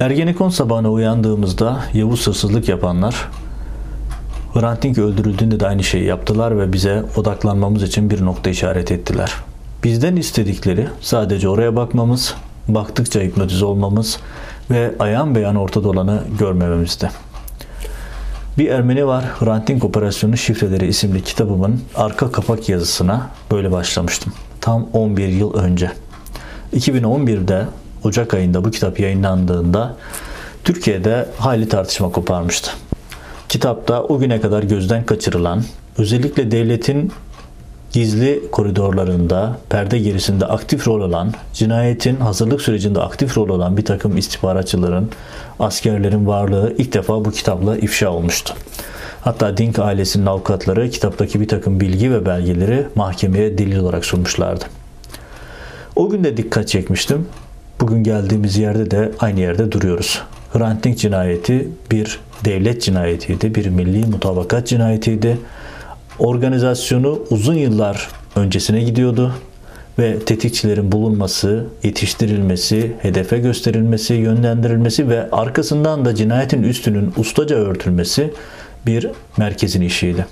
Ergenekon sabahına uyandığımızda Yavuz hırsızlık yapanlar Hrant Dink öldürüldüğünde de aynı şeyi yaptılar ve bize odaklanmamız için bir nokta işaret ettiler. Bizden istedikleri sadece oraya bakmamız, baktıkça hipnotize olmamız ve ayan beyan ortada olanı görmememizdi. Bir Ermeni var, Hrant Dink Operasyonu Şifreleri isimli kitabımın arka kapak yazısına böyle başlamıştım. Tam 11 yıl önce. 2011'de Ocak ayında bu kitap yayınlandığında Türkiye'de hayli tartışma koparmıştı. Kitapta o güne kadar gözden kaçırılan, özellikle devletin gizli koridorlarında, perde gerisinde aktif rol alan, cinayetin hazırlık sürecinde aktif rol alan bir takım istihbaratçıların, askerlerin varlığı ilk defa bu kitapla ifşa olmuştu. Hatta Dink ailesinin avukatları kitaptaki bir takım bilgi ve belgeleri mahkemeye delil olarak sunmuşlardı. O gün de dikkat çekmiştim. Bugün geldiğimiz yerde de aynı yerde duruyoruz. Hrant Dink cinayeti bir devlet cinayetiydi, bir milli mutabakat cinayetiydi. Organizasyonu uzun yıllar öncesine gidiyordu ve tetikçilerin bulunması, yetiştirilmesi, hedefe gösterilmesi, yönlendirilmesi ve arkasından da cinayetin üstünün ustaca örtülmesi bir merkezin işiydi.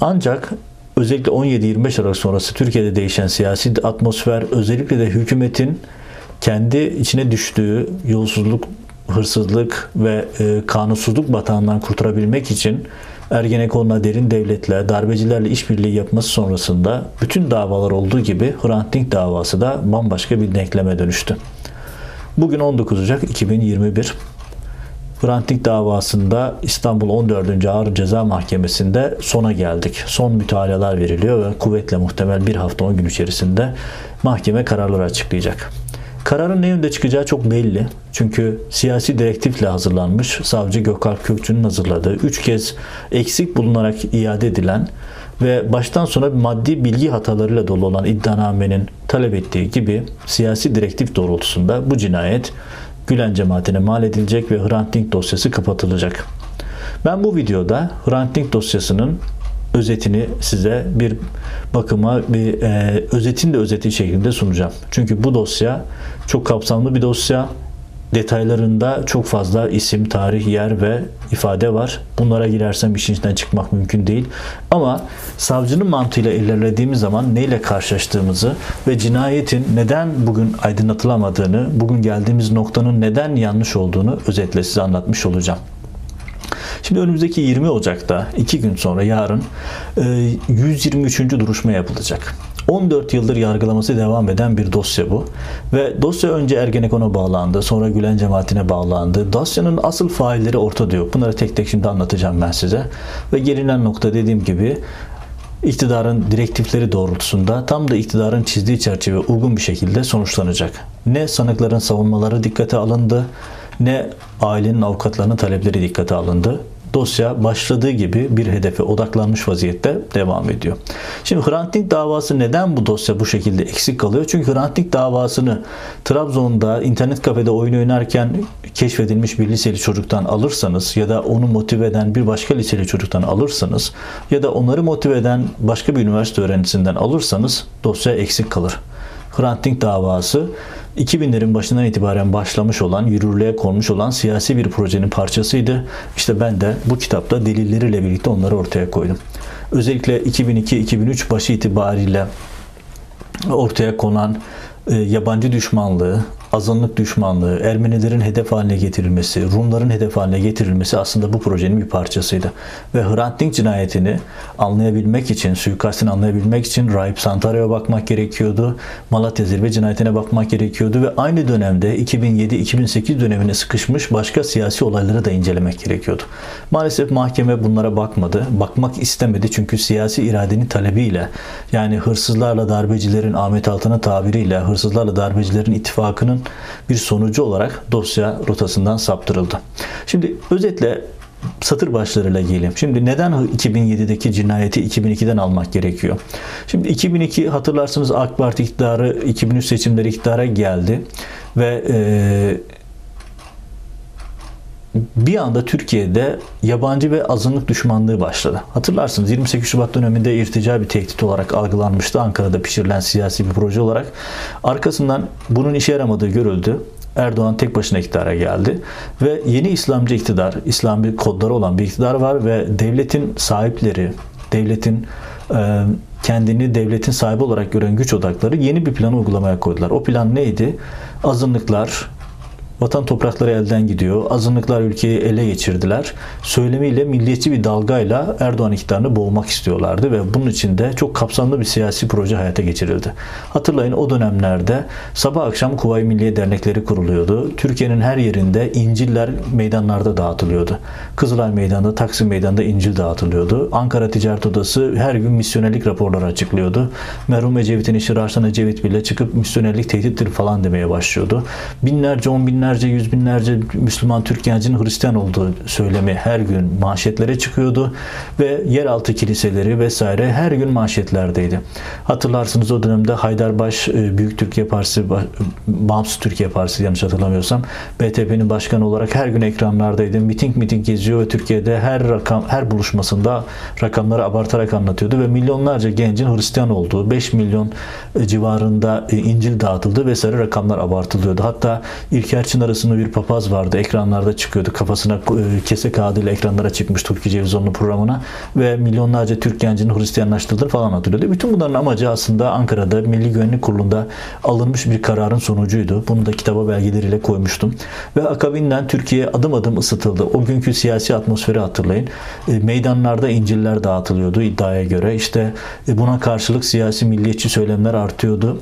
Ancak özellikle 17-25 Aralık sonrası Türkiye'de değişen siyasi atmosfer özellikle de hükümetin kendi içine düştüğü yolsuzluk, hırsızlık ve e, kanunsuzluk batağından kurtarabilmek için Ergenekon'la derin devletle, darbecilerle işbirliği yapması sonrasında bütün davalar olduğu gibi Hrant Dink davası da bambaşka bir denkleme dönüştü. Bugün 19 Ocak 2021. Hrant Dink davasında İstanbul 14. Ağır Ceza Mahkemesi'nde sona geldik. Son mütalalar veriliyor ve kuvvetle muhtemel bir hafta 10 gün içerisinde mahkeme kararları açıklayacak. Kararın ne yönde çıkacağı çok belli. Çünkü siyasi direktifle hazırlanmış savcı Gökalp Kökçü'nün hazırladığı, üç kez eksik bulunarak iade edilen ve baştan sona maddi bilgi hatalarıyla dolu olan iddianamenin talep ettiği gibi siyasi direktif doğrultusunda bu cinayet Gülen cemaatine mal edilecek ve Hrant Dink dosyası kapatılacak. Ben bu videoda Hrant Dink dosyasının özetini size bir bakıma bir e, özetin de özeti şeklinde sunacağım. Çünkü bu dosya çok kapsamlı bir dosya. Detaylarında çok fazla isim, tarih, yer ve ifade var. Bunlara girersem işin içinden çıkmak mümkün değil. Ama savcının mantığıyla ilerlediğimiz zaman neyle karşılaştığımızı ve cinayetin neden bugün aydınlatılamadığını, bugün geldiğimiz noktanın neden yanlış olduğunu özetle size anlatmış olacağım. Şimdi önümüzdeki 20 Ocak'ta 2 gün sonra yarın 123. E, duruşma yapılacak. 14 yıldır yargılaması devam eden bir dosya bu. Ve dosya önce Ergenekon'a bağlandı, sonra Gülen cemaatine bağlandı. Dosyanın asıl failleri ortada yok. Bunları tek tek şimdi anlatacağım ben size. Ve gelinen nokta dediğim gibi iktidarın direktifleri doğrultusunda tam da iktidarın çizdiği çerçeve uygun bir şekilde sonuçlanacak. Ne sanıkların savunmaları dikkate alındı, ne ailenin avukatlarının talepleri dikkate alındı dosya başladığı gibi bir hedefe odaklanmış vaziyette devam ediyor. Şimdi Hrant Dink davası neden bu dosya bu şekilde eksik kalıyor? Çünkü Hrant Dink davasını Trabzon'da internet kafede oyun oynarken keşfedilmiş bir liseli çocuktan alırsanız ya da onu motive eden bir başka liseli çocuktan alırsanız ya da onları motive eden başka bir üniversite öğrencisinden alırsanız dosya eksik kalır. Hrant Dink davası 2000'lerin başından itibaren başlamış olan, yürürlüğe konmuş olan siyasi bir projenin parçasıydı. İşte ben de bu kitapta delilleriyle birlikte onları ortaya koydum. Özellikle 2002-2003 başı itibariyle ortaya konan e, yabancı düşmanlığı, azınlık düşmanlığı, Ermenilerin hedef haline getirilmesi, Rumların hedef haline getirilmesi aslında bu projenin bir parçasıydı. Ve Hrant Dink cinayetini anlayabilmek için, suikastini anlayabilmek için Rahip Santaro'ya bakmak gerekiyordu. Malatya Zirve cinayetine bakmak gerekiyordu ve aynı dönemde 2007-2008 dönemine sıkışmış başka siyasi olayları da incelemek gerekiyordu. Maalesef mahkeme bunlara bakmadı. Bakmak istemedi çünkü siyasi iradenin talebiyle yani hırsızlarla darbecilerin Ahmet Altan'a tabiriyle hırsızlarla darbecilerin ittifakının bir sonucu olarak dosya rotasından saptırıldı. Şimdi özetle satır başlarıyla gelelim. Şimdi neden 2007'deki cinayeti 2002'den almak gerekiyor? Şimdi 2002 hatırlarsınız AK Parti iktidarı 2003 seçimleri iktidara geldi ve e, bir anda Türkiye'de yabancı ve azınlık düşmanlığı başladı. Hatırlarsınız 28 Şubat döneminde irtica bir tehdit olarak algılanmıştı Ankara'da pişirilen siyasi bir proje olarak. Arkasından bunun işe yaramadığı görüldü. Erdoğan tek başına iktidara geldi ve yeni İslamcı iktidar, İslami kodları olan bir iktidar var ve devletin sahipleri, devletin e, kendini devletin sahibi olarak gören güç odakları yeni bir planı uygulamaya koydular. O plan neydi? Azınlıklar, Vatan toprakları elden gidiyor. Azınlıklar ülkeyi ele geçirdiler. Söylemiyle milliyetçi bir dalgayla Erdoğan iktidarını boğmak istiyorlardı ve bunun için de çok kapsamlı bir siyasi proje hayata geçirildi. Hatırlayın o dönemlerde sabah akşam Kuvayi Milliye Dernekleri kuruluyordu. Türkiye'nin her yerinde İncil'ler meydanlarda dağıtılıyordu. Kızılay Meydanı'nda, Taksim Meydanı'nda İncil dağıtılıyordu. Ankara Ticaret Odası her gün misyonerlik raporları açıklıyordu. Merhum Ecevit'in işi Raşlan Ecevit bile çıkıp misyonerlik tehdittir falan demeye başlıyordu. Binlerce, on binlerce binlerce, yüz binlerce Müslüman Türk gencinin Hristiyan olduğu söylemi her gün manşetlere çıkıyordu ve yeraltı kiliseleri vesaire her gün manşetlerdeydi. Hatırlarsınız o dönemde Haydarbaş e, Büyük Türkiye Partisi Bağımsız Türkiye Partisi yanlış hatırlamıyorsam BTP'nin başkanı olarak her gün ekranlardaydı. Miting miting geziyor ve Türkiye'de her rakam her buluşmasında rakamları abartarak anlatıyordu ve milyonlarca gencin Hristiyan olduğu 5 milyon e, civarında e, İncil dağıtıldı vesaire rakamlar abartılıyordu. Hatta İlker Çınar arasında bir papaz vardı. Ekranlarda çıkıyordu. Kafasına e, kese kağıdıyla ekranlara çıkmış Türkiye Cevizoğlu programına ve milyonlarca Türk gencini Hristiyanlaştırdı falan hatırlıyordu. Bütün bunların amacı aslında Ankara'da Milli Güvenlik Kurulu'nda alınmış bir kararın sonucuydu. Bunu da kitaba belgeleriyle koymuştum. Ve akabinden Türkiye adım adım ısıtıldı. O günkü siyasi atmosferi hatırlayın. E, meydanlarda İncil'ler dağıtılıyordu iddiaya göre. İşte e, buna karşılık siyasi milliyetçi söylemler artıyordu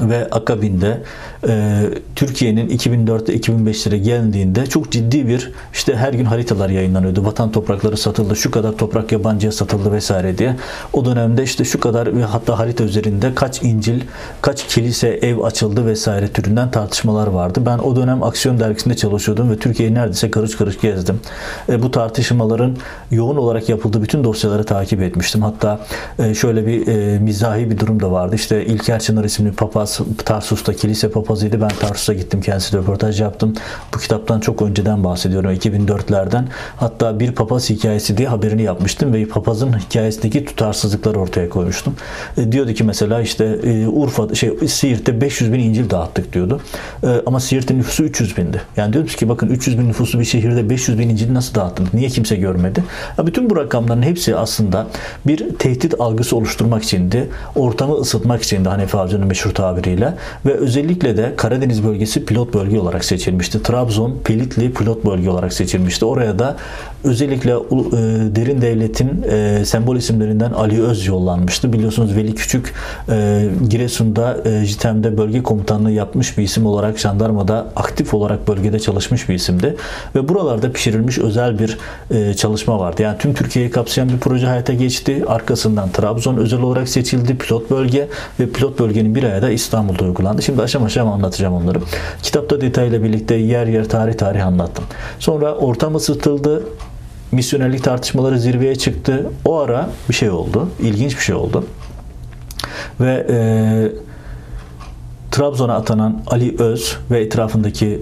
ve akabinde e, Türkiye'nin 2004'te 2005'lere geldiğinde çok ciddi bir işte her gün haritalar yayınlanıyordu. Vatan toprakları satıldı, şu kadar toprak yabancıya satıldı vesaire diye. O dönemde işte şu kadar ve hatta harita üzerinde kaç İncil, kaç kilise, ev açıldı vesaire türünden tartışmalar vardı. Ben o dönem Aksiyon dergisinde çalışıyordum ve Türkiye'yi neredeyse karış karış gezdim. E, bu tartışmaların yoğun olarak yapıldığı bütün dosyaları takip etmiştim. Hatta e, şöyle bir e, mizahi bir durum da vardı. İşte İlker Çınar isimli papaz Tarsus'ta kilise papazıydı. Ben Tarsus'a gittim. Kendisi röportaj yaptım. Bu kitaptan çok önceden bahsediyorum. 2004'lerden. Hatta bir papaz hikayesi diye haberini yapmıştım ve papazın hikayesindeki tutarsızlıkları ortaya koymuştum. E, diyordu ki mesela işte e, Urfa şey Siirt'te 500 bin İncil dağıttık diyordu. E, ama Siirt'in nüfusu 300 bindi. Yani diyoruz ki bakın 300 bin nüfusu bir şehirde 500 bin İncil nasıl dağıttınız? Niye kimse görmedi? Ya bütün bu rakamların hepsi aslında bir tehdit algısı oluşturmak içindi. Ortamı ısıtmak içindi Hanefi Avcı'nın meşhur tabiriyle ve özellikle de Karadeniz bölgesi pilot bölge olarak seçilmişti. Trabzon, Pilitli pilot bölge olarak seçilmişti. Oraya da özellikle e, derin devletin e, sembol isimlerinden Ali Öz yollanmıştı. Biliyorsunuz Veli Küçük e, Giresun'da e, JITEM'de bölge komutanlığı yapmış bir isim olarak jandarmada aktif olarak bölgede çalışmış bir isimdi. Ve buralarda pişirilmiş özel bir çalışma vardı. Yani tüm Türkiye'yi kapsayan bir proje hayata geçti. Arkasından Trabzon özel olarak seçildi. Pilot bölge ve pilot bölgenin bir aya da İstanbul'da uygulandı. Şimdi aşama aşama anlatacağım onları. Kitapta detayla birlikte yer yer tarih tarih anlattım. Sonra ortam ısıtıldı misyonerlik tartışmaları zirveye çıktı. O ara bir şey oldu. İlginç bir şey oldu. Ve e, Trabzon'a atanan Ali Öz ve etrafındaki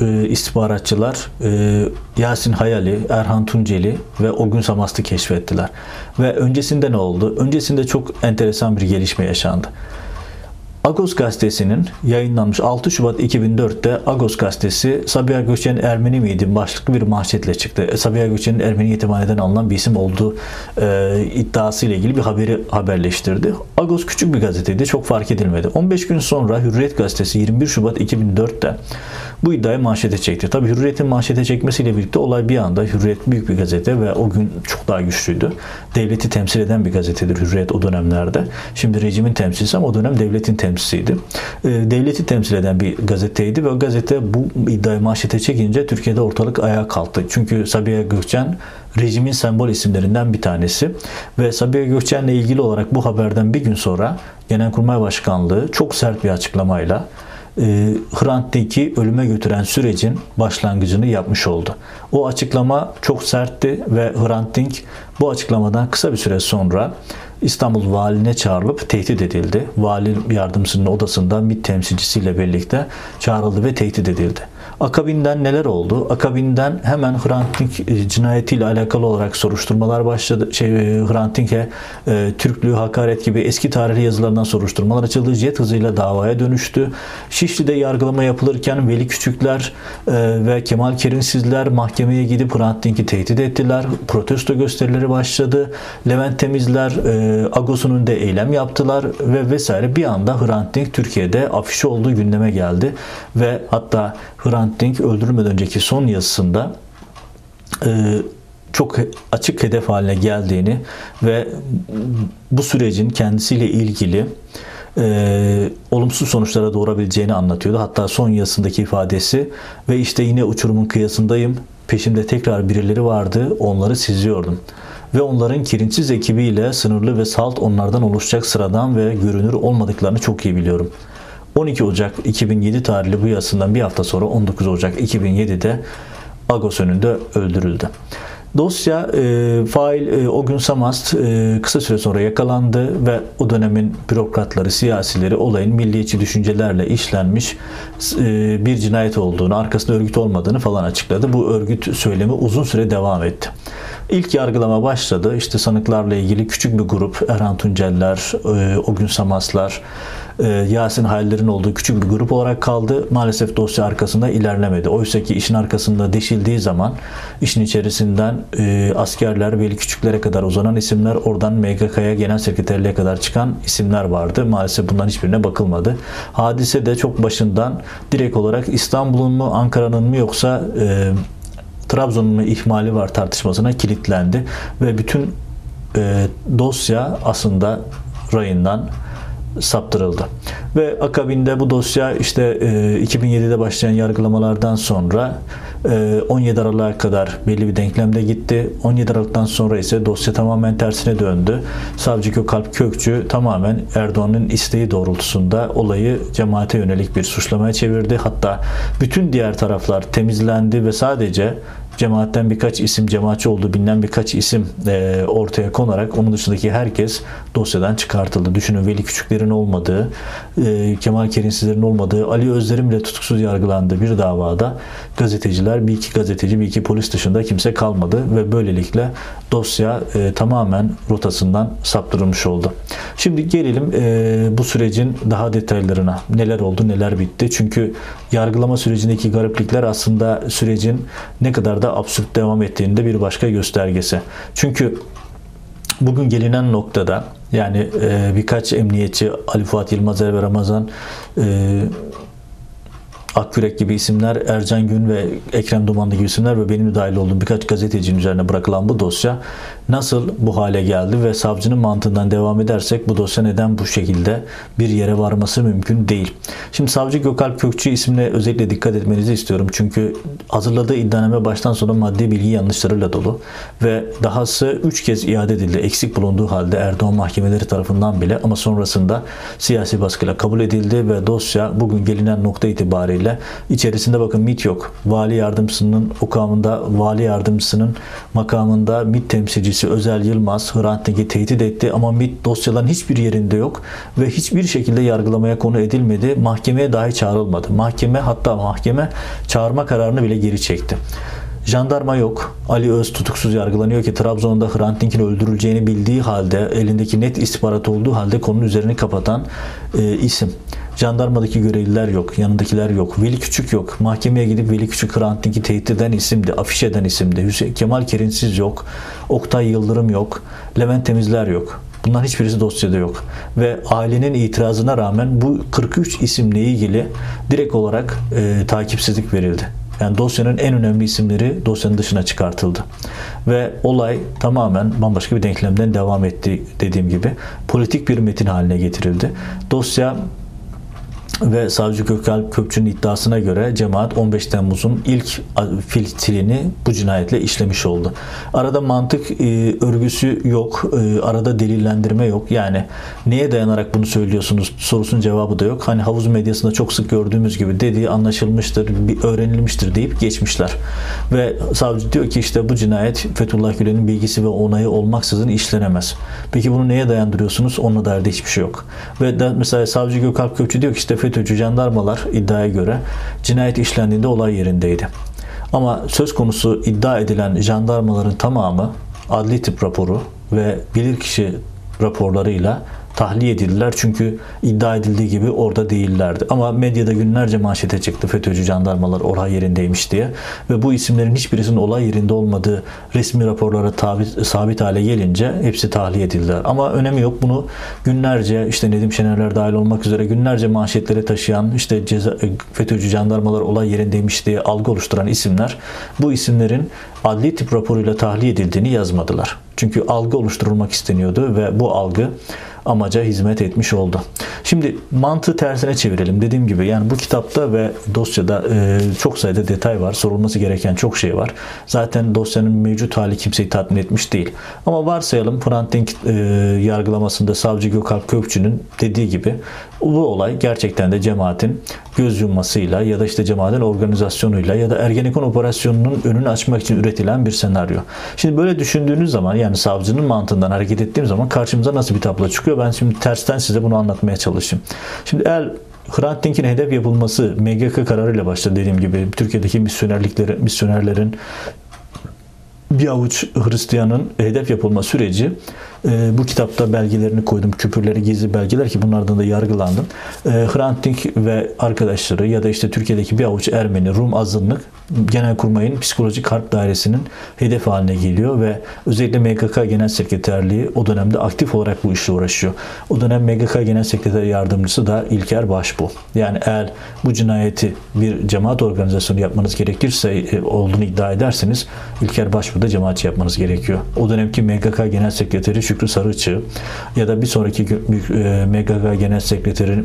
e, istihbaratçılar e, Yasin Hayali, Erhan Tunceli ve o gün Samast'ı keşfettiler. Ve öncesinde ne oldu? Öncesinde çok enteresan bir gelişme yaşandı. Agos gazetesinin yayınlanmış 6 Şubat 2004'te Agos gazetesi Sabiha Gökçen Ermeni miydi başlıklı bir manşetle çıktı. E, Sabiha Gökçen'in Ermeni yetimhaneden alınan bir isim olduğu e, iddiası ile ilgili bir haberi haberleştirdi. Agos küçük bir gazeteydi. Çok fark edilmedi. 15 gün sonra Hürriyet gazetesi 21 Şubat 2004'te bu iddiayı manşete çekti. Tabi Hürriyet'in manşete çekmesiyle birlikte olay bir anda Hürriyet büyük bir gazete ve o gün çok daha güçlüydü. Devleti temsil eden bir gazetedir Hürriyet o dönemlerde. Şimdi rejimin temsilcisi ama o dönem devletin temsilcisiydi. Ee, devleti temsil eden bir gazeteydi ve o gazete bu iddiayı manşete çekince Türkiye'de ortalık ayağa kalktı. Çünkü Sabiha Gökçen rejimin sembol isimlerinden bir tanesi ve Sabiha Gökçen'le ilgili olarak bu haberden bir gün sonra Genelkurmay Başkanlığı çok sert bir açıklamayla e, Hrant ölüme götüren sürecin başlangıcını yapmış oldu. O açıklama çok sertti ve Hrant Dink bu açıklamadan kısa bir süre sonra İstanbul valine çağrılıp tehdit edildi. Vali yardımcısının odasında MİT temsilcisiyle birlikte çağrıldı ve tehdit edildi. Akabinden neler oldu? Akabinden hemen Hrant Dink e, cinayetiyle alakalı olarak soruşturmalar başladı. Şey, e, Hrant Dink'e e, Türklüğü hakaret gibi eski tarihli yazılardan soruşturmalar açıldı. Jet hızıyla davaya dönüştü. Şişli'de yargılama yapılırken Veli Küçükler e, ve Kemal Kerinsizler mahkemeye gidip Hrant Dink'i tehdit ettiler. Protesto gösterileri başladı. Levent Temizler e, Agos'un önünde eylem yaptılar ve vesaire. Bir anda Hrant Dink Türkiye'de afişi olduğu gündeme geldi ve hatta Hrant Dink öldürülmeden önceki son yazısında e, çok açık hedef haline geldiğini ve bu sürecin kendisiyle ilgili e, olumsuz sonuçlara doğurabileceğini anlatıyordu. Hatta son yazısındaki ifadesi ve işte yine uçurumun kıyasındayım. Peşimde tekrar birileri vardı. Onları sizliyordum. Ve onların kirinçsiz ekibiyle sınırlı ve salt onlardan oluşacak sıradan ve görünür olmadıklarını çok iyi biliyorum.'' 12 Ocak 2007 tarihli bu yazısından bir hafta sonra 19 Ocak 2007'de Agos önünde öldürüldü. Dosya e, fail e, o gün Samast e, kısa süre sonra yakalandı ve o dönemin bürokratları, siyasileri olayın milliyetçi düşüncelerle işlenmiş e, bir cinayet olduğunu, arkasında örgüt olmadığını falan açıkladı. Bu örgüt söylemi uzun süre devam etti. İlk yargılama başladı. İşte sanıklarla ilgili küçük bir grup Erhan Tunceller, e, o gün Samaslar, e, Yasin Haliller'in olduğu küçük bir grup olarak kaldı. Maalesef dosya arkasında ilerlemedi. Oysa ki işin arkasında deşildiği zaman işin içerisinden e, askerler, veli küçüklere kadar uzanan isimler, oradan MGK'ya genel sekreterliğe kadar çıkan isimler vardı. Maalesef bundan hiçbirine bakılmadı. Hadise de çok başından direkt olarak İstanbul'un mu, Ankara'nın mı yoksa Trabzon'un ihmali var tartışmasına kilitlendi ve bütün e, dosya aslında rayından saptırıldı. Ve akabinde bu dosya işte 2007'de başlayan yargılamalardan sonra 17 Aralık'a kadar belli bir denklemde gitti. 17 Aralık'tan sonra ise dosya tamamen tersine döndü. Savcı Gökalp Kökçü tamamen Erdoğan'ın isteği doğrultusunda olayı cemaate yönelik bir suçlamaya çevirdi. Hatta bütün diğer taraflar temizlendi ve sadece cemaatten birkaç isim, cemaatçi olduğu bilinen birkaç isim e, ortaya konarak onun dışındaki herkes dosyadan çıkartıldı. Düşünün Veli Küçükler'in olmadığı, e, Kemal Kerinsizler'in olmadığı, Ali Özler'in bile tutuksuz yargılandığı bir davada gazeteciler, bir iki gazeteci, bir iki polis dışında kimse kalmadı ve böylelikle dosya e, tamamen rotasından saptırılmış oldu. Şimdi gelelim e, bu sürecin daha detaylarına. Neler oldu, neler bitti? Çünkü yargılama sürecindeki gariplikler aslında sürecin ne kadar da absürt devam ettiğinde bir başka göstergesi. Çünkü bugün gelinen noktada yani e, birkaç emniyetçi Ali Fuat Yılmazer ve Ramazan e, Akkürek gibi isimler, Ercan Gün ve Ekrem Dumanlı gibi isimler ve benim de dahil olduğum birkaç gazetecinin üzerine bırakılan bu dosya nasıl bu hale geldi ve savcının mantığından devam edersek bu dosya neden bu şekilde bir yere varması mümkün değil. Şimdi savcı Gökalp Kökçü ismine özellikle dikkat etmenizi istiyorum. Çünkü hazırladığı iddianame baştan sona maddi bilgi yanlışlarıyla dolu ve dahası 3 kez iade edildi. Eksik bulunduğu halde Erdoğan mahkemeleri tarafından bile ama sonrasında siyasi baskıyla kabul edildi ve dosya bugün gelinen nokta itibariyle içerisinde bakın MIT yok. Vali yardımcısının okamında vali yardımcısının makamında MIT temsilcisi Özel Yılmaz Hrant Dink'i tehdit etti ama MIT dosyaların hiçbir yerinde yok ve hiçbir şekilde yargılamaya konu edilmedi. Mahkemeye dahi çağrılmadı. Mahkeme hatta mahkeme çağırma kararını bile geri çekti. Jandarma yok. Ali Öz tutuksuz yargılanıyor ki Trabzon'da Hrant Dink'in öldürüleceğini bildiği halde elindeki net istihbarat olduğu halde konunun üzerini kapatan e, isim. Jandarmadaki görevliler yok, yanındakiler yok, Veli Küçük yok. Mahkemeye gidip Veli Küçük Hrant Dink'i tehdit eden isimdi, afiş eden isimdi. Hüseyin, Kemal Kerinsiz yok, Oktay Yıldırım yok, Levent Temizler yok. Bunların hiçbirisi dosyada yok. Ve ailenin itirazına rağmen bu 43 isimle ilgili direkt olarak e, takipsizlik verildi. Yani dosyanın en önemli isimleri dosyanın dışına çıkartıldı. Ve olay tamamen bambaşka bir denklemden devam etti dediğim gibi. Politik bir metin haline getirildi. Dosya ve Savcı Gökalp Kökçü'nün iddiasına göre cemaat 15 Temmuz'un ilk filtrini bu cinayetle işlemiş oldu. Arada mantık e, örgüsü yok, e, arada delillendirme yok. Yani neye dayanarak bunu söylüyorsunuz sorusunun cevabı da yok. Hani havuz medyasında çok sık gördüğümüz gibi dediği anlaşılmıştır, bir öğrenilmiştir deyip geçmişler. Ve savcı diyor ki işte bu cinayet Fethullah Gülen'in bilgisi ve onayı olmaksızın işlenemez. Peki bunu neye dayandırıyorsunuz? Onunla dair hiçbir şey yok. Ve de mesela savcı Gökalp Kökçü diyor ki işte FETÖ'cü jandarmalar iddiaya göre cinayet işlendiğinde olay yerindeydi. Ama söz konusu iddia edilen jandarmaların tamamı adli tip raporu ve bilirkişi raporlarıyla tahliye edildiler. Çünkü iddia edildiği gibi orada değillerdi. Ama medyada günlerce manşete çıktı FETÖ'cü jandarmalar olay yerindeymiş diye. Ve bu isimlerin hiçbirisinin olay yerinde olmadığı resmi raporlara tabi, sabit hale gelince hepsi tahliye edildiler. Ama önemi yok. Bunu günlerce işte Nedim Şenerler dahil olmak üzere günlerce manşetlere taşıyan işte ceza, FETÖ'cü jandarmalar olay yerindeymiş diye algı oluşturan isimler bu isimlerin adli tip raporuyla tahliye edildiğini yazmadılar. Çünkü algı oluşturulmak isteniyordu ve bu algı amaca hizmet etmiş oldu. Şimdi mantığı tersine çevirelim. Dediğim gibi yani bu kitapta ve dosyada e, çok sayıda detay var. Sorulması gereken çok şey var. Zaten dosyanın mevcut hali kimseyi tatmin etmiş değil. Ama varsayalım Hrant Dink e, yargılamasında savcı Gökalp Kökçü'nün dediği gibi bu olay gerçekten de cemaatin göz yummasıyla ya da işte cemaatin organizasyonuyla ya da Ergenekon operasyonunun önünü açmak için üretilen bir senaryo. Şimdi böyle düşündüğünüz zaman yani savcının mantığından hareket ettiğim zaman karşımıza nasıl bir tablo çıkıyor? Ben şimdi tersten size bunu anlatmaya çalışayım. Şimdi eğer Hrant Dink'in hedef yapılması MGK kararıyla başladı dediğim gibi. Türkiye'deki misyonerlikleri, misyonerlerin bir avuç Hristiyanın hedef yapılma süreci e, bu kitapta belgelerini koydum. Küpürleri gizli belgeler ki bunlardan da yargılandım. E, Hrant Dink ve arkadaşları ya da işte Türkiye'deki bir avuç Ermeni, Rum azınlık Genelkurmay'ın psikolojik harp dairesinin hedef haline geliyor ve özellikle MGK Genel Sekreterliği o dönemde aktif olarak bu işle uğraşıyor. O dönem MGK Genel Sekreter Yardımcısı da İlker Başbu. Yani eğer bu cinayeti bir cemaat organizasyonu yapmanız gerekirse e, olduğunu iddia ederseniz İlker Başbu da cemaatçi yapmanız gerekiyor. O dönemki MGK Genel Sekreteri Şükrü Sarıçı ya da bir sonraki e, MGK Genel Sekreteri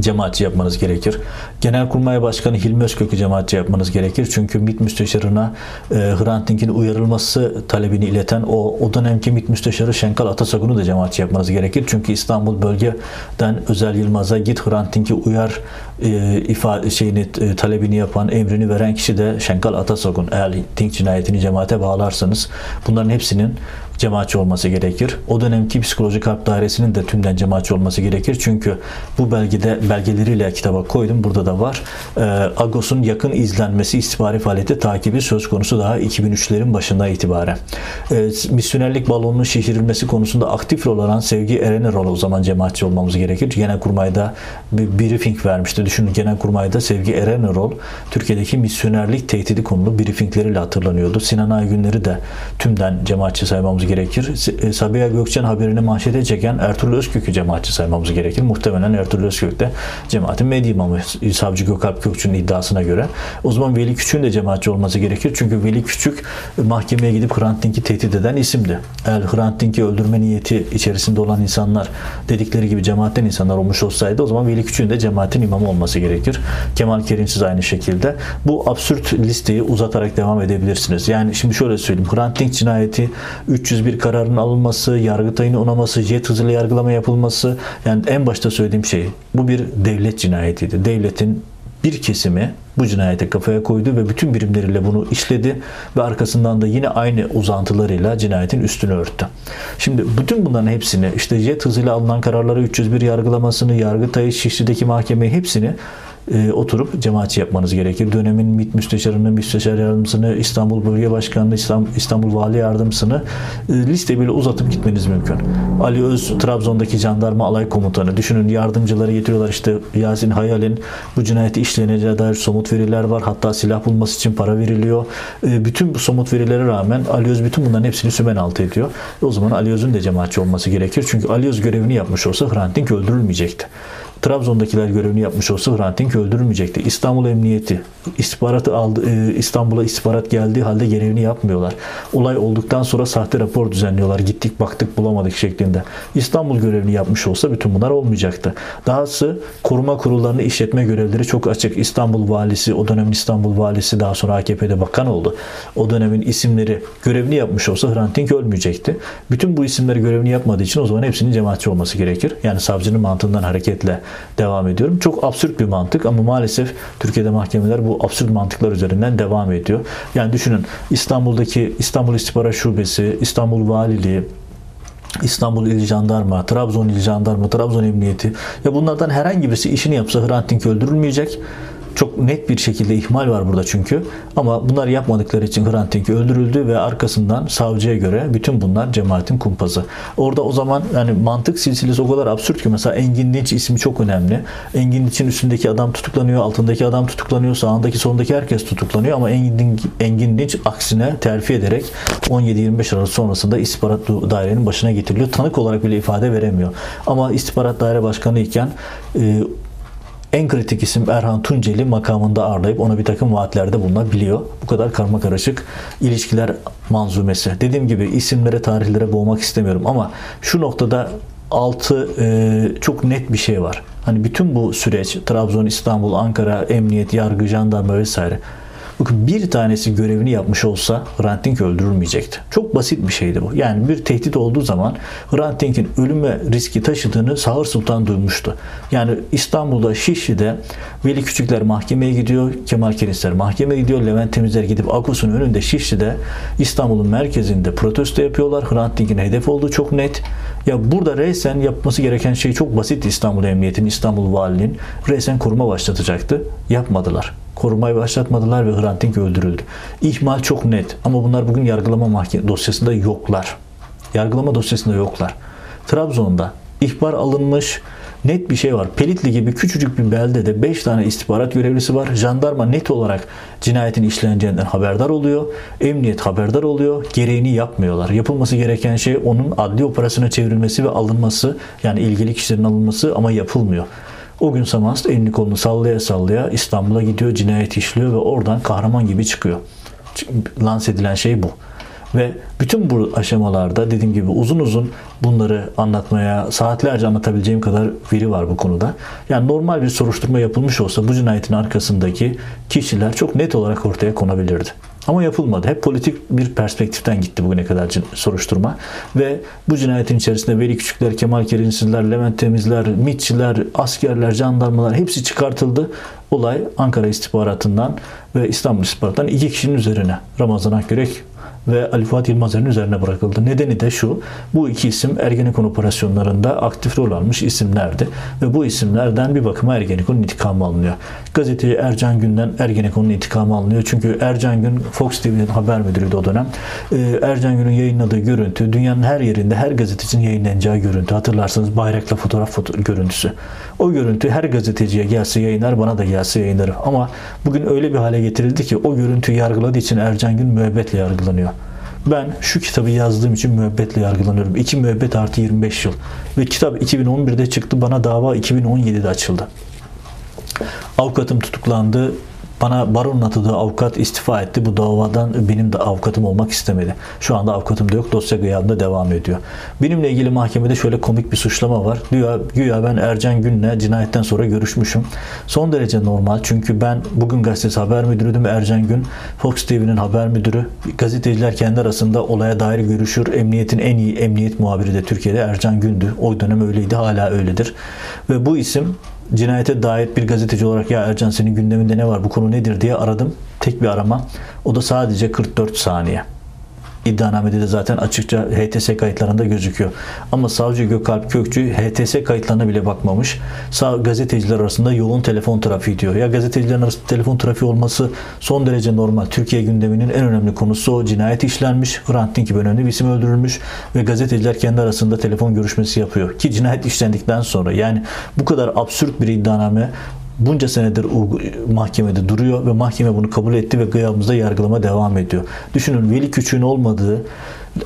cemaatçi yapmanız gerekir. Genelkurmay Başkanı Hilmi Özkök'ü cemaatçi yapmanız gerekir. Çünkü MİT Müsteşarı'na e, Hrant Dink'in uyarılması talebini ileten o, o dönemki MİT Müsteşarı Şenkal Atasagun'u da cemaatçi yapmanız gerekir. Çünkü İstanbul bölgeden Özel Yılmaz'a git Hrant Dink'i uyar e, ifade şeyini e, talebini yapan, emrini veren kişi de Şenkal Atasagun. Eğer Dink cinayetini cemaate bağlarsanız bunların hepsinin cemaatçi olması gerekir. O dönemki psikolojik harp dairesinin de tümden cemaatçi olması gerekir. Çünkü bu belgede belgeleriyle kitaba koydum. Burada da var. E, Agos'un yakın izlenmesi istihbari faaliyeti takibi söz konusu daha 2003'lerin başından itibaren. E, misyonerlik balonunun şişirilmesi konusunda aktif rol alan Sevgi Eren'e rol o zaman cemaatçi olmamız gerekir. Genelkurmay'da bir briefing vermişti. Düşünün Genelkurmay'da Sevgi Eren'e rol Türkiye'deki misyonerlik tehdidi konulu briefingleriyle hatırlanıyordu. Sinan Aygünler'i de tümden cemaatçi saymamız gerekir. E, Sabiha Gökçen haberini manşete çeken Ertuğrul Özkök'ü cemaatçi saymamız gerekir. Muhtemelen Ertuğrul Özkök de cemaatin medya imamı Savcı Gökalp Gökçü'nün iddiasına göre. O zaman Veli Küçük'ün de cemaatçi olması gerekir. Çünkü Veli Küçük mahkemeye gidip Hrant Dink'i tehdit eden isimdi. Eğer Hrant Dink'i öldürme niyeti içerisinde olan insanlar dedikleri gibi cemaatten insanlar olmuş olsaydı o zaman Veli Küçük'ün de cemaatin imamı olması gerekir. Kemal Kerimsiz aynı şekilde. Bu absürt listeyi uzatarak devam edebilirsiniz. Yani şimdi şöyle söyleyeyim. Hrant Dink cinayeti 300 bir kararın alınması, Yargıtay'ın onaması, jet hızıyla yargılama yapılması yani en başta söylediğim şey bu bir devlet cinayetiydi. Devletin bir kesimi bu cinayete kafaya koydu ve bütün birimleriyle bunu işledi ve arkasından da yine aynı uzantılarıyla cinayetin üstünü örttü. Şimdi bütün bunların hepsini işte jet hızıyla alınan kararları 301 yargılamasını, Yargıtay'ı, Şişli'deki mahkemeyi hepsini e, oturup cemaatçi yapmanız gerekir. Dönemin MİT müsteşarını, müsteşar yardımcısını, İstanbul Bölge Başkanı'nı, İstanbul Vali Yardımcısını e, liste bile uzatıp gitmeniz mümkün. Ali Öz, Trabzon'daki jandarma alay komutanı. Düşünün yardımcıları getiriyorlar işte Yasin Hayal'in bu cinayeti işleneceğe dair somut veriler var. Hatta silah bulması için para veriliyor. E, bütün bu somut verilere rağmen Ali Öz bütün bunların hepsini sümen altı ediyor. E, o zaman Ali Öz'ün de cemaatçi olması gerekir. Çünkü Ali Öz görevini yapmış olsa Hrant Dink öldürülmeyecekti. Trabzon'dakiler görevini yapmış olsa Hrant Dink öldürülmeyecekti. İstanbul Emniyeti istihbaratı aldı, e, İstanbul'a istihbarat geldiği halde görevini yapmıyorlar. Olay olduktan sonra sahte rapor düzenliyorlar. Gittik baktık bulamadık şeklinde. İstanbul görevini yapmış olsa bütün bunlar olmayacaktı. Dahası koruma kurullarını işletme görevleri çok açık. İstanbul valisi, o dönemin İstanbul valisi daha sonra AKP'de bakan oldu. O dönemin isimleri görevini yapmış olsa Hrant Dink ölmeyecekti. Bütün bu isimleri görevini yapmadığı için o zaman hepsinin cemaatçi olması gerekir. Yani savcının mantığından hareketle devam ediyorum. Çok absürt bir mantık ama maalesef Türkiye'de mahkemeler bu absürt mantıklar üzerinden devam ediyor. Yani düşünün İstanbul'daki İstanbul İstihbarat Şubesi, İstanbul Valiliği, İstanbul İl Jandarma, Trabzon İl Jandarma, Trabzon Emniyeti ya bunlardan herhangi birisi işini yapsa Hrant Dink öldürülmeyecek. Çok net bir şekilde ihmal var burada çünkü. Ama bunlar yapmadıkları için Hrant Dink öldürüldü ve arkasından savcıya göre bütün bunlar cemaatin kumpası. Orada o zaman yani mantık silsilesi o kadar absürt ki mesela Engin Dinç ismi çok önemli. Engin Dinç'in üstündeki adam tutuklanıyor, altındaki adam tutuklanıyor, sağındaki solundaki herkes tutuklanıyor ama Engin, Dinç, Engin Dinç aksine terfi ederek 17-25 Aralık sonrasında istihbarat dairenin başına getiriliyor. Tanık olarak bile ifade veremiyor. Ama istihbarat daire başkanı iken e, en kritik isim Erhan Tunceli makamında ağırlayıp ona bir takım vaatlerde bulunabiliyor. Bu kadar karma karışık ilişkiler manzumesi. Dediğim gibi isimlere, tarihlere boğmak istemiyorum ama şu noktada altı e, çok net bir şey var. Hani bütün bu süreç Trabzon, İstanbul, Ankara, emniyet, yargı, jandarma vesaire Bakın bir tanesi görevini yapmış olsa Hrant Dink öldürülmeyecekti. Çok basit bir şeydi bu. Yani bir tehdit olduğu zaman Hrant Dink'in ölüme riski taşıdığını Sağır Sultan duymuştu. Yani İstanbul'da Şişli'de Veli Küçükler mahkemeye gidiyor, Kemal Kerisler mahkemeye gidiyor, Levent Temizler gidip Akos'un önünde Şişli'de İstanbul'un merkezinde protesto yapıyorlar. Hrant Dink'in hedef olduğu çok net. Ya burada resen yapması gereken şey çok basit İstanbul Emniyeti'nin, İstanbul Valiliğin resen koruma başlatacaktı. Yapmadılar. Korumayı başlatmadılar ve Hrant Dink öldürüldü. İhmal çok net ama bunlar bugün yargılama mahkeme dosyasında yoklar. Yargılama dosyasında yoklar. Trabzon'da ihbar alınmış, net bir şey var. Pelitli gibi küçücük bir beldede 5 tane istihbarat görevlisi var. Jandarma net olarak cinayetin işleneceğinden haberdar oluyor. Emniyet haberdar oluyor. Gereğini yapmıyorlar. Yapılması gereken şey onun adli operasyona çevrilmesi ve alınması. Yani ilgili kişilerin alınması ama yapılmıyor. O gün Samast elini kolunu sallaya sallaya İstanbul'a gidiyor, cinayet işliyor ve oradan kahraman gibi çıkıyor. Lanse edilen şey bu. Ve bütün bu aşamalarda dediğim gibi uzun uzun bunları anlatmaya, saatlerce anlatabileceğim kadar veri var bu konuda. Yani normal bir soruşturma yapılmış olsa bu cinayetin arkasındaki kişiler çok net olarak ortaya konabilirdi. Ama yapılmadı. Hep politik bir perspektiften gitti bugüne kadar soruşturma. Ve bu cinayetin içerisinde Veli Küçükler, Kemal Kerinsizler, Levent Temizler, MİTçiler, askerler, jandarmalar hepsi çıkartıldı. Olay Ankara istihbaratından ve İstanbul istihbaratından iki kişinin üzerine. Ramazan Akgürek ve Ali Fuat Yılmazer'in üzerine bırakıldı. Nedeni de şu, bu iki isim Ergenekon operasyonlarında aktif rol almış isimlerdi ve bu isimlerden bir bakıma Ergenekon'un intikamı alınıyor. Gazeteci Ercan Gün'den Ergenekon'un intikamı alınıyor. Çünkü Ercan Gün Fox TV'nin haber müdürüydü o dönem. Ee, Ercan Gün'ün yayınladığı görüntü dünyanın her yerinde her gazetecinin yayınlanacağı görüntü. Hatırlarsanız bayrakla fotoğraf foto görüntüsü. O görüntü her gazeteciye gelse yayınlar, bana da gelse yayınlar. Ama bugün öyle bir hale getirildi ki o görüntüyü yargıladığı için Ercan Gün müebbetle yargılanıyor. Ben şu kitabı yazdığım için müebbetle yargılanıyorum. 2 müebbet artı 25 yıl. Ve kitap 2011'de çıktı. Bana dava 2017'de açıldı. Avukatım tutuklandı. Bana baronun atadığı avukat istifa etti. Bu davadan benim de avukatım olmak istemedi. Şu anda avukatım da yok. Dosya gıyabında devam ediyor. Benimle ilgili mahkemede şöyle komik bir suçlama var. Güya, güya ben Ercan Gün'le cinayetten sonra görüşmüşüm. Son derece normal. Çünkü ben bugün gazetesi haber müdürüydüm. Ercan Gün Fox TV'nin haber müdürü. Gazeteciler kendi arasında olaya dair görüşür. Emniyetin en iyi emniyet muhabiri de Türkiye'de Ercan Gün'dü. O dönem öyleydi. Hala öyledir. Ve bu isim cinayete dair bir gazeteci olarak ya Ercan senin gündeminde ne var bu konu nedir diye aradım. Tek bir arama. O da sadece 44 saniye. İddianamede de zaten açıkça HTS kayıtlarında gözüküyor. Ama savcı Gökalp Kökçü HTS kayıtlarına bile bakmamış. Sağ gazeteciler arasında yoğun telefon trafiği diyor. Ya gazetecilerin arasında telefon trafiği olması son derece normal. Türkiye gündeminin en önemli konusu o. Cinayet işlenmiş. Hrant Dink gibi önemli bir isim öldürülmüş ve gazeteciler kendi arasında telefon görüşmesi yapıyor. Ki cinayet işlendikten sonra yani bu kadar absürt bir iddianame bunca senedir mahkemede duruyor ve mahkeme bunu kabul etti ve gıyabımızda yargılama devam ediyor. Düşünün Veli Küçük'ün olmadığı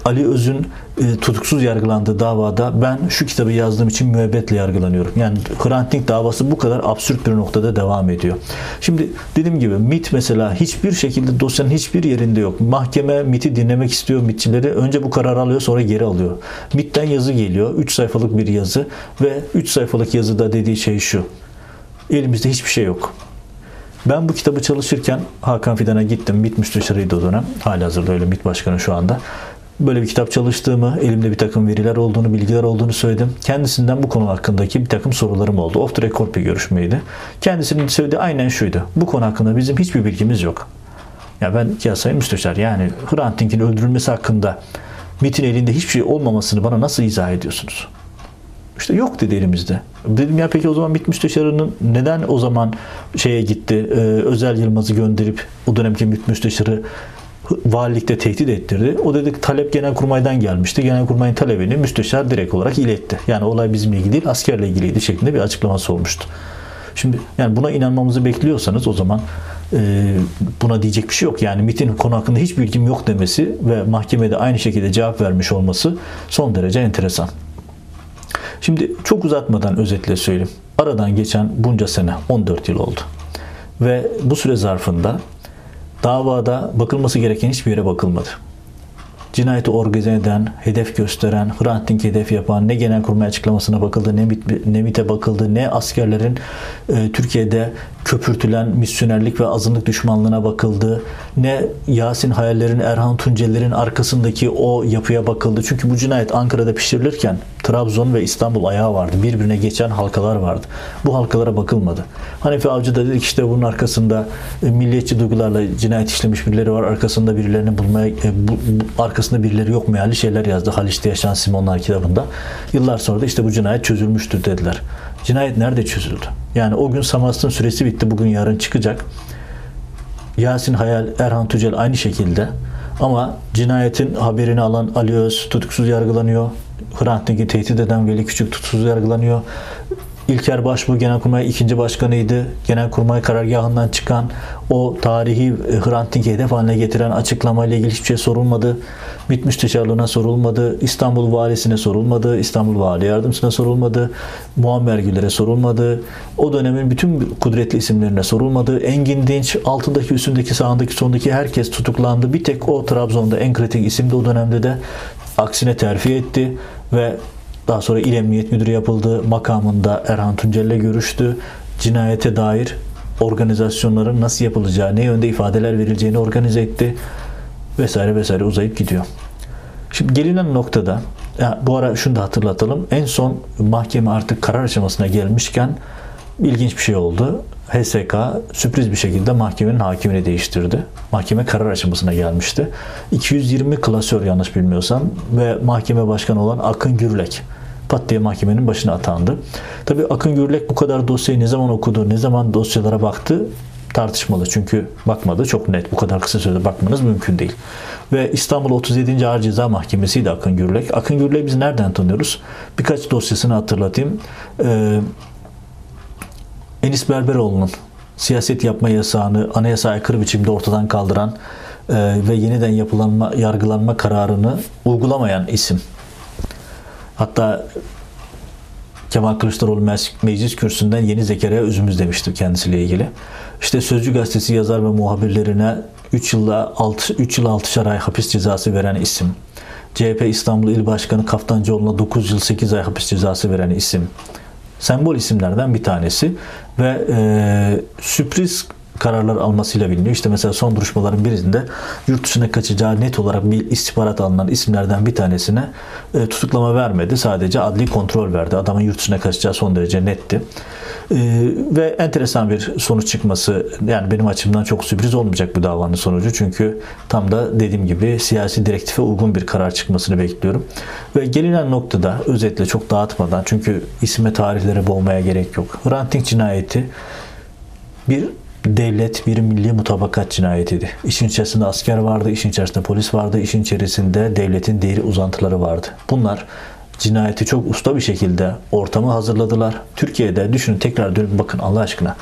Ali Öz'ün e, tutuksuz yargılandığı davada ben şu kitabı yazdığım için müebbetle yargılanıyorum. Yani Hrant Dink davası bu kadar absürt bir noktada devam ediyor. Şimdi dediğim gibi MIT mesela hiçbir şekilde dosyanın hiçbir yerinde yok. Mahkeme MIT'i dinlemek istiyor MIT'çileri. Önce bu kararı alıyor sonra geri alıyor. MIT'ten yazı geliyor. 3 sayfalık bir yazı ve 3 sayfalık yazıda dediği şey şu. Elimizde hiçbir şey yok. Ben bu kitabı çalışırken Hakan Fidan'a gittim. MİT müsteşarıydı o dönem. Hala hazırda öyle MİT başkanı şu anda. Böyle bir kitap çalıştığımı, elimde bir takım veriler olduğunu, bilgiler olduğunu söyledim. Kendisinden bu konu hakkındaki bir takım sorularım oldu. Off the record bir görüşmeydi. Kendisinin söylediği aynen şuydu. Bu konu hakkında bizim hiçbir bilgimiz yok. Ya ben ya sayın müsteşar yani Hrant Dink'in öldürülmesi hakkında MIT'in elinde hiçbir şey olmamasını bana nasıl izah ediyorsunuz? İşte yok dedi elimizde. Dedim ya peki o zaman MİT müsteşarının neden o zaman şeye gitti, e, Özel Yılmaz'ı gönderip o dönemki MİT müsteşarı valilikte tehdit ettirdi. O dedi talep genelkurmaydan gelmişti. Genelkurmayın talebini müsteşar direkt olarak iletti. Yani olay bizimle ilgili değil, askerle ilgiliydi şeklinde bir açıklaması olmuştu. Şimdi yani buna inanmamızı bekliyorsanız o zaman e, buna diyecek bir şey yok. Yani MIT'in konu hakkında hiç bilgim yok demesi ve mahkemede aynı şekilde cevap vermiş olması son derece enteresan. Şimdi çok uzatmadan özetle söyleyeyim. Aradan geçen bunca sene 14 yıl oldu. Ve bu süre zarfında davada bakılması gereken hiçbir yere bakılmadı cinayeti organize eden, hedef gösteren, Hrant Dink hedef yapan, ne genelkurmay açıklamasına bakıldı, ne, ne MIT'e bakıldı, ne askerlerin e, Türkiye'de köpürtülen misyonerlik ve azınlık düşmanlığına bakıldı, ne Yasin Hayaller'in, Erhan Tunceller'in arkasındaki o yapıya bakıldı. Çünkü bu cinayet Ankara'da pişirilirken Trabzon ve İstanbul ayağı vardı. Birbirine geçen halkalar vardı. Bu halkalara bakılmadı. Hanefi Avcı da dedi ki işte bunun arkasında e, milliyetçi duygularla cinayet işlemiş birileri var. Arkasında birilerini bulmaya, e, bu, bu, arkasında birileri yok meali şeyler yazdı. Haliç'te yaşayan Simonlar kitabında. Yıllar sonra da işte bu cinayet çözülmüştür dediler. Cinayet nerede çözüldü? Yani o gün Samast'ın süresi bitti. Bugün yarın çıkacak. Yasin Hayal, Erhan Tücel aynı şekilde. Ama cinayetin haberini alan Ali Öz tutuksuz yargılanıyor. Hrant Dink'i tehdit eden Veli Küçük tutuksuz yargılanıyor. İlker Başbuğ Genelkurmay ikinci başkanıydı. Genelkurmay karargahından çıkan o tarihi e, Hrant Dink'i hedef haline getiren açıklamayla ilgili hiçbir şey sorulmadı. MİT müsteşarlığına sorulmadı. İstanbul valisine sorulmadı. İstanbul vali yardımcısına sorulmadı. Muammer Güler'e sorulmadı. O dönemin bütün kudretli isimlerine sorulmadı. Engin Dinç altındaki üstündeki sağındaki sondaki herkes tutuklandı. Bir tek o Trabzon'da en kritik isim de o dönemde de aksine terfi etti ve daha sonra İl Emniyet Müdürü yapıldı. Makamında Erhan Tuncel'le görüştü. Cinayete dair organizasyonların nasıl yapılacağı, ne yönde ifadeler verileceğini organize etti. Vesaire vesaire uzayıp gidiyor. Şimdi gelinen noktada ya bu ara şunu da hatırlatalım. En son mahkeme artık karar aşamasına gelmişken ilginç bir şey oldu. HSK sürpriz bir şekilde mahkemenin hakimini değiştirdi. Mahkeme karar aşamasına gelmişti. 220 klasör yanlış bilmiyorsam ve mahkeme başkanı olan Akın Gürlek pat diye mahkemenin başına atandı. Tabi Akın Gürlek bu kadar dosyayı ne zaman okudu, ne zaman dosyalara baktı tartışmalı. Çünkü bakmadı çok net. Bu kadar kısa sürede bakmanız mümkün değil. Ve İstanbul 37. Ağır Ceza Mahkemesi de Akın Gürlek. Akın Gürlek'i biz nereden tanıyoruz? Birkaç dosyasını hatırlatayım. Ee, Enis Berberoğlu'nun siyaset yapma yasağını anayasa aykırı biçimde ortadan kaldıran e, ve yeniden yapılanma, yargılanma kararını uygulamayan isim. Hatta Kemal Kılıçdaroğlu meclis kürsüsünden yeni Zekeriya Üzümüz demiştir kendisiyle ilgili. İşte Sözcü gazetesi yazar ve muhabirlerine 3 yılla 6 3 yıl 6'şar ay hapis cezası veren isim. CHP İstanbul İl Başkanı Kaftancıoğlu'na 9 yıl 8 ay hapis cezası veren isim sembol isimlerden bir tanesi. Ve e, sürpriz kararlar almasıyla biliniyor. İşte mesela son duruşmaların birinde yurt dışına kaçacağı net olarak bir istihbarat alınan isimlerden bir tanesine e, tutuklama vermedi. Sadece adli kontrol verdi. Adamın yurt dışına kaçacağı son derece netti. E, ve enteresan bir sonuç çıkması yani benim açımdan çok sürpriz olmayacak bu davanın sonucu. Çünkü tam da dediğim gibi siyasi direktife uygun bir karar çıkmasını bekliyorum. Ve gelinen noktada özetle çok dağıtmadan çünkü isme tarihlere boğmaya gerek yok. Hrant Dink cinayeti bir devlet bir milli mutabakat cinayetiydi. İşin içerisinde asker vardı, işin içerisinde polis vardı, işin içerisinde devletin değeri uzantıları vardı. Bunlar cinayeti çok usta bir şekilde ortamı hazırladılar. Türkiye'de düşünün tekrar dönüp bakın Allah aşkına.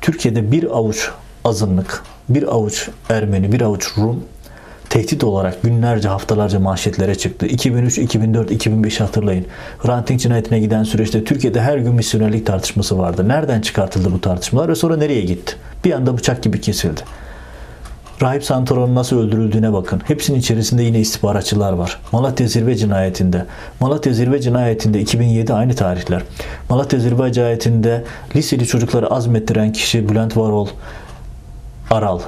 Türkiye'de bir avuç azınlık, bir avuç Ermeni, bir avuç Rum tehdit olarak günlerce haftalarca manşetlere çıktı. 2003, 2004, 2005 hatırlayın. Hrant Dink cinayetine giden süreçte Türkiye'de her gün misyonerlik tartışması vardı. Nereden çıkartıldı bu tartışmalar ve sonra nereye gitti? Bir anda bıçak gibi kesildi. Rahip Santoron'un nasıl öldürüldüğüne bakın. Hepsinin içerisinde yine istihbaratçılar var. Malatya Zirve cinayetinde. Malatya Zirve cinayetinde 2007 aynı tarihler. Malatya Zirve cinayetinde liseli çocukları azmettiren kişi Bülent Varol Aral.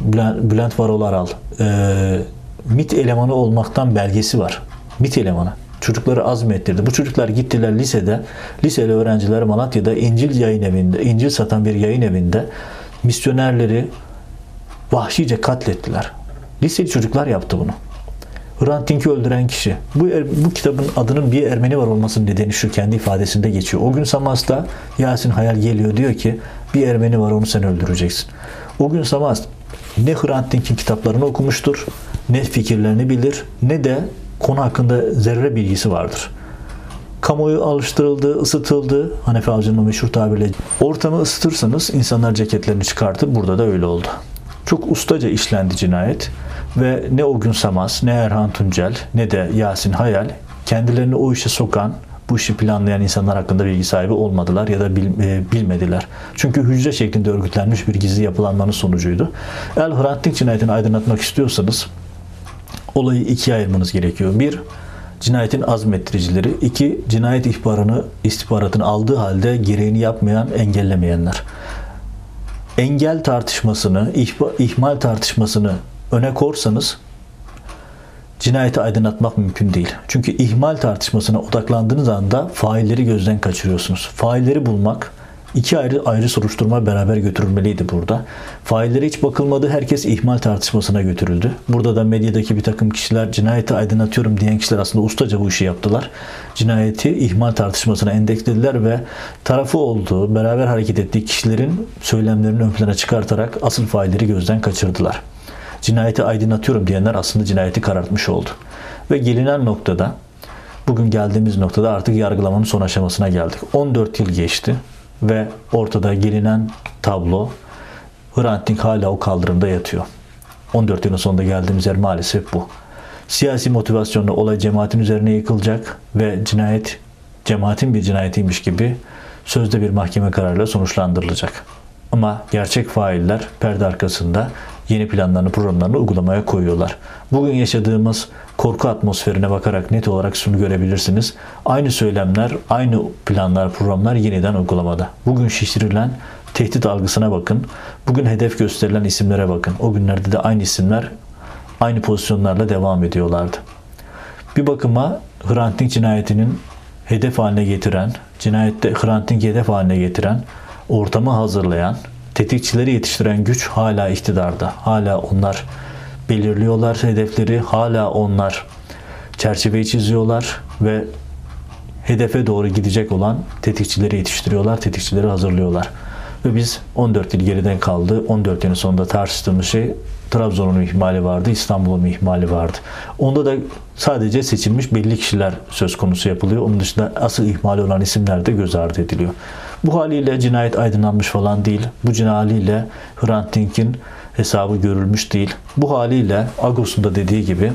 Bülent Varol Aral. Ee, MIT elemanı olmaktan belgesi var. MIT elemanı. Çocukları azmettirdi. Bu çocuklar gittiler lisede. Liseli öğrenciler Malatya'da İncil yayın evinde, İncil satan bir yayın evinde misyonerleri vahşice katlettiler. Liseli çocuklar yaptı bunu. Hrant Dink'i öldüren kişi. Bu, er, bu kitabın adının bir Ermeni var olmasının nedeni şu kendi ifadesinde geçiyor. O gün Samas'ta Yasin Hayal geliyor diyor ki bir Ermeni var onu sen öldüreceksin. O gün Samas ne Hrant Dink'in kitaplarını okumuştur, ne fikirlerini bilir, ne de konu hakkında zerre bilgisi vardır. Kamuoyu alıştırıldı, ısıtıldı. Hanefi Avcı'nın meşhur tabirle ortamı ısıtırsanız insanlar ceketlerini çıkartır. Burada da öyle oldu. Çok ustaca işlendi cinayet ve ne o gün Samas, ne Erhan Tuncel, ne de Yasin Hayal kendilerini o işe sokan, bu işi planlayan insanlar hakkında bilgi sahibi olmadılar ya da bil, e, bilmediler. Çünkü hücre şeklinde örgütlenmiş bir gizli yapılanmanın sonucuydu. El Hrant Dink cinayetini aydınlatmak istiyorsanız olayı ikiye ayırmanız gerekiyor. Bir, cinayetin azmettiricileri. iki cinayet ihbarını, istihbaratını aldığı halde gereğini yapmayan, engellemeyenler. Engel tartışmasını, ihba, ihmal tartışmasını öne korsanız cinayeti aydınlatmak mümkün değil. Çünkü ihmal tartışmasına odaklandığınız anda failleri gözden kaçırıyorsunuz. Failleri bulmak iki ayrı ayrı soruşturma beraber götürülmeliydi burada. Faillere hiç bakılmadı. Herkes ihmal tartışmasına götürüldü. Burada da medyadaki bir takım kişiler cinayeti aydınlatıyorum diyen kişiler aslında ustaca bu işi yaptılar. Cinayeti ihmal tartışmasına endekslediler ve tarafı olduğu, beraber hareket ettiği kişilerin söylemlerini ön plana çıkartarak asıl failleri gözden kaçırdılar cinayeti aydınlatıyorum diyenler aslında cinayeti karartmış oldu. Ve gelinen noktada bugün geldiğimiz noktada artık yargılamanın son aşamasına geldik. 14 yıl geçti ve ortada gelinen tablo Hrant Dink hala o kaldırımda yatıyor. 14 yılın sonunda geldiğimiz yer maalesef bu. Siyasi motivasyonla olay cemaatin üzerine yıkılacak ve cinayet cemaatin bir cinayetiymiş gibi sözde bir mahkeme kararıyla sonuçlandırılacak. Ama gerçek failler perde arkasında yeni planlarını, programlarını uygulamaya koyuyorlar. Bugün yaşadığımız korku atmosferine bakarak net olarak şunu görebilirsiniz. Aynı söylemler, aynı planlar, programlar yeniden uygulamada. Bugün şişirilen tehdit algısına bakın. Bugün hedef gösterilen isimlere bakın. O günlerde de aynı isimler aynı pozisyonlarla devam ediyorlardı. Bir bakıma Hrant Dink cinayetinin hedef haline getiren, cinayette Hrant Dink'i hedef haline getiren, ortamı hazırlayan, tetikçileri yetiştiren güç hala iktidarda. Hala onlar belirliyorlar hedefleri, hala onlar çerçeveyi çiziyorlar ve hedefe doğru gidecek olan tetikçileri yetiştiriyorlar, tetikçileri hazırlıyorlar. Ve biz 14 yıl geriden kaldı. 14 yılın sonunda tartıştığımız şey Trabzon'un ihmali vardı, İstanbul'un ihmali vardı. Onda da sadece seçilmiş belli kişiler söz konusu yapılıyor. Onun dışında asıl ihmali olan isimler de göz ardı ediliyor. Bu haliyle cinayet aydınlanmış falan değil. Bu cinayetiyle Hrant Dink'in hesabı görülmüş değil. Bu haliyle Agos'un da dediği gibi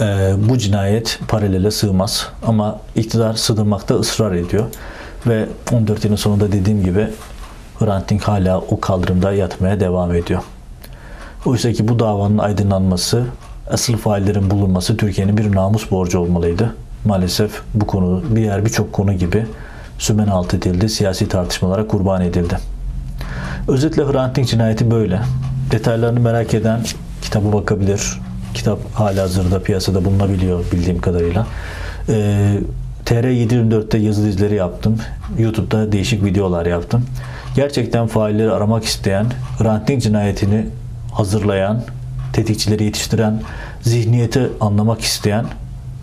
e, bu cinayet paralele sığmaz. Ama iktidar sığdırmakta ısrar ediyor. Ve 14 yılın sonunda dediğim gibi Hrant Dink hala o kaldırımda yatmaya devam ediyor. Oysa ki bu davanın aydınlanması, asıl faillerin bulunması Türkiye'nin bir namus borcu olmalıydı. Maalesef bu konu, bir yer birçok konu gibi sümen alt edildi, siyasi tartışmalara kurban edildi. Özetle Hrant Dink cinayeti böyle. Detaylarını merak eden kitaba bakabilir. Kitap hala hazırda piyasada bulunabiliyor bildiğim kadarıyla. Ee, TR724'te yazı dizileri yaptım. YouTube'da değişik videolar yaptım. Gerçekten failleri aramak isteyen, Hrant Dink cinayetini hazırlayan, tetikçileri yetiştiren, zihniyeti anlamak isteyen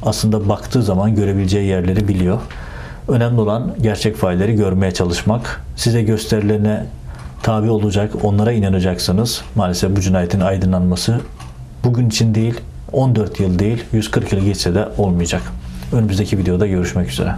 aslında baktığı zaman görebileceği yerleri biliyor. Önemli olan gerçek failleri görmeye çalışmak. Size gösterilerine tabi olacak, onlara inanacaksınız. Maalesef bu cinayetin aydınlanması bugün için değil, 14 yıl değil, 140 yıl geçse de olmayacak. Önümüzdeki videoda görüşmek üzere.